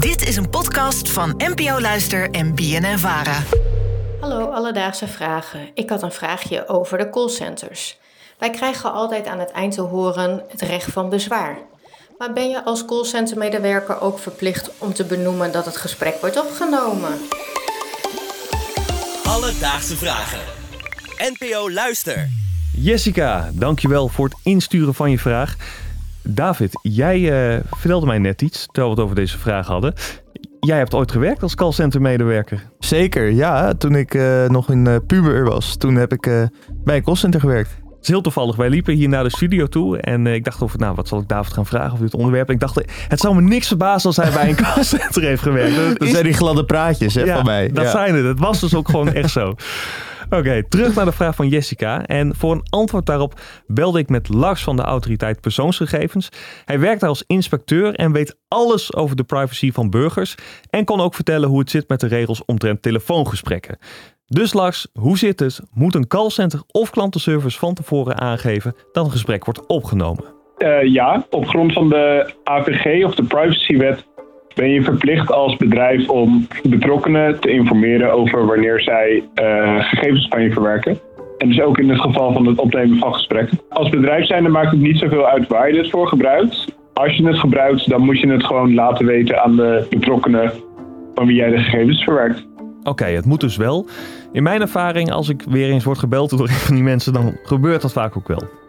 Dit is een podcast van NPO Luister en BNN Vara. Hallo Alledaagse Vragen. Ik had een vraagje over de callcenters. Wij krijgen altijd aan het eind te horen het recht van bezwaar. Maar ben je als callcentermedewerker ook verplicht om te benoemen dat het gesprek wordt opgenomen? Alledaagse Vragen. NPO Luister. Jessica, dankjewel voor het insturen van je vraag. David, jij uh, vertelde mij net iets terwijl we het over deze vraag hadden. Jij hebt ooit gewerkt als callcenter-medewerker. Zeker, ja. Toen ik uh, nog een uh, puber was, toen heb ik bij een callcenter gewerkt. Het is heel toevallig. Wij liepen hier naar de studio toe en ik dacht over, nou, wat zal ik David gaan vragen over dit onderwerp? ik dacht, het zou me niks verbazen als hij bij een callcenter heeft gewerkt. Dat, dat zijn die gladde praatjes hè, ja, van mij. Dat zijn het. Het was dus ook gewoon echt zo. Oké, terug naar de vraag van Jessica. En voor een antwoord daarop belde ik met Lars van de Autoriteit Persoonsgegevens. Hij werkt daar als inspecteur en weet alles over de privacy van burgers. En kon ook vertellen hoe het zit met de regels omtrent telefoongesprekken. Dus Lars, hoe zit het? Moet een callcenter of klantenservice van tevoren aangeven dat een gesprek wordt opgenomen? Uh, ja, op grond van de AVG of de privacywet ben je verplicht als bedrijf om betrokkenen te informeren over wanneer zij uh, gegevens van je verwerken. En dus ook in het geval van het opnemen van gesprekken. Als bedrijf zijnde maakt het niet zoveel uit waar je dit voor gebruikt. Als je het gebruikt, dan moet je het gewoon laten weten aan de betrokkenen van wie jij de gegevens verwerkt. Oké, het moet dus wel. In mijn ervaring, als ik weer eens word gebeld door een van die mensen, dan gebeurt dat vaak ook wel.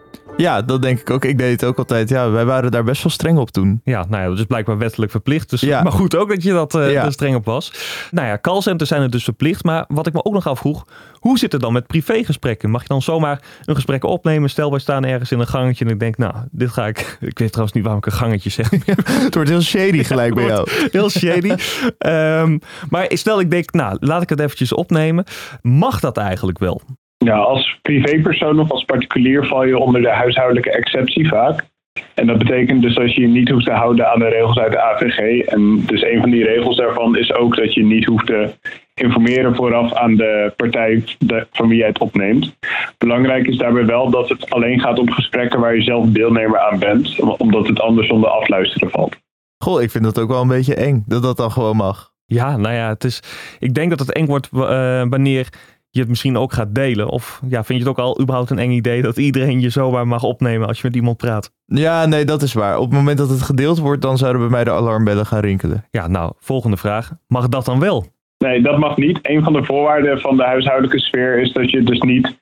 Ja, dat denk ik ook. Ik deed het ook altijd. Ja, wij waren daar best wel streng op toen. Ja, nou ja, dat is blijkbaar wettelijk verplicht. Dus, ja. Maar goed ook dat je dat uh, er streng op was. Nou ja, callcenters zijn het dus verplicht. Maar wat ik me ook nog afvroeg, hoe zit het dan met privégesprekken? Mag je dan zomaar een gesprek opnemen? Stel, wij staan ergens in een gangetje en ik denk, nou, dit ga ik... Ik weet trouwens niet waarom ik een gangetje zeg. het wordt heel shady gelijk bij jou. Heel shady. um, maar stel, ik denk, nou, laat ik het eventjes opnemen. Mag dat eigenlijk wel? Ja, als privépersoon of als particulier val je onder de huishoudelijke exceptie vaak. En dat betekent dus dat je je niet hoeft te houden aan de regels uit de AVG. En dus een van die regels daarvan is ook dat je niet hoeft te informeren vooraf aan de partij van wie jij het opneemt. Belangrijk is daarbij wel dat het alleen gaat om gesprekken waar je zelf deelnemer aan bent, omdat het anders zonder afluisteren valt. Goh, ik vind dat ook wel een beetje eng dat dat dan gewoon mag. Ja, nou ja, het is, ik denk dat het eng wordt uh, wanneer je het misschien ook gaat delen? Of ja, vind je het ook al überhaupt een eng idee dat iedereen je zomaar mag opnemen als je met iemand praat? Ja, nee, dat is waar. Op het moment dat het gedeeld wordt, dan zouden bij mij de alarmbellen gaan rinkelen. Ja, nou, volgende vraag. Mag dat dan wel? Nee, dat mag niet. Een van de voorwaarden van de huishoudelijke sfeer is dat je dus niet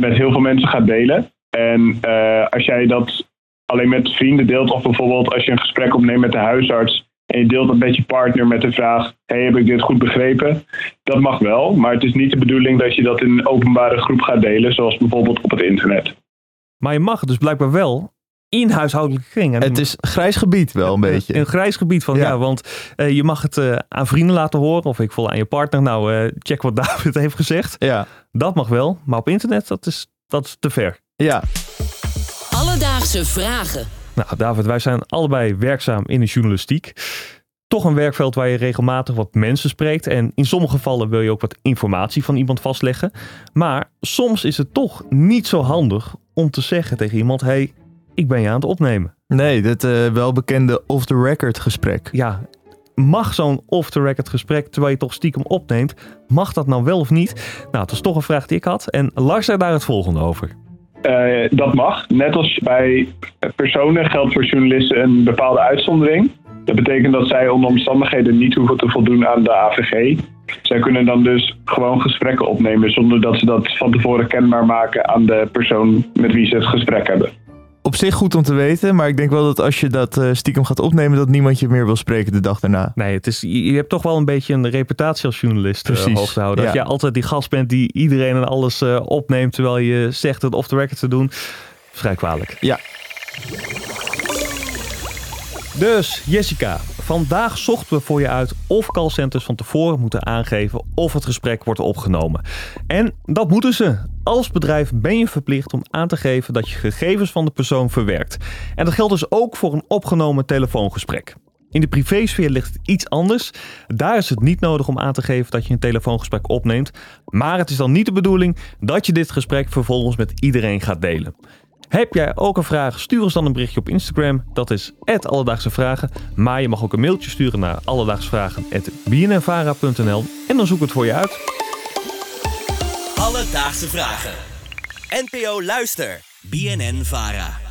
met heel veel mensen gaat delen. En uh, als jij dat alleen met vrienden deelt, of bijvoorbeeld als je een gesprek opneemt met de huisarts, en je deelt dat met je partner met de vraag: hey, heb ik dit goed begrepen? Dat mag wel, maar het is niet de bedoeling dat je dat in een openbare groep gaat delen, zoals bijvoorbeeld op het internet. Maar je mag het dus blijkbaar wel in huishoudelijke kringen. Het is grijs gebied wel een beetje. Een grijs gebied van ja, want uh, je mag het uh, aan vrienden laten horen of ik voel aan je partner. Nou, uh, check wat David heeft gezegd. Ja. Dat mag wel, maar op internet dat is, dat is te ver. Ja. Alledaagse vragen. Nou, David, wij zijn allebei werkzaam in de journalistiek. Toch een werkveld waar je regelmatig wat mensen spreekt. En in sommige gevallen wil je ook wat informatie van iemand vastleggen. Maar soms is het toch niet zo handig om te zeggen tegen iemand: hey, ik ben je aan het opnemen. Nee, dat uh, welbekende off-the-record gesprek. Ja, mag zo'n off-the-record gesprek, terwijl je toch stiekem opneemt, mag dat nou wel of niet? Nou, dat is toch een vraag die ik had. En Lars zei daar het volgende over. Uh, dat mag. Net als bij personen geldt voor journalisten een bepaalde uitzondering. Dat betekent dat zij onder omstandigheden niet hoeven te voldoen aan de AVG. Zij kunnen dan dus gewoon gesprekken opnemen zonder dat ze dat van tevoren kenbaar maken aan de persoon met wie ze het gesprek hebben op zich goed om te weten, maar ik denk wel dat als je dat uh, stiekem gaat opnemen, dat niemand je meer wil spreken de dag daarna. Nee, het is, je hebt toch wel een beetje een reputatie als journalist uh, hoog te houden. Dat je altijd die gast bent die iedereen en alles uh, opneemt, terwijl je zegt het off the record te doen. Vrij kwalijk. Ja. Dus Jessica, vandaag zochten we voor je uit of callcenters van tevoren moeten aangeven of het gesprek wordt opgenomen. En dat moeten ze. Als bedrijf ben je verplicht om aan te geven dat je gegevens van de persoon verwerkt. En dat geldt dus ook voor een opgenomen telefoongesprek. In de privésfeer ligt het iets anders. Daar is het niet nodig om aan te geven dat je een telefoongesprek opneemt. Maar het is dan niet de bedoeling dat je dit gesprek vervolgens met iedereen gaat delen. Heb jij ook een vraag? Stuur ons dan een berichtje op Instagram. Dat is Alledaagse Vragen. Maar je mag ook een mailtje sturen naar alledaagsvragen.bnnvara.nl en dan zoek ik het voor je uit. Alledaagse vragen. NPO Luister. BNN Vara.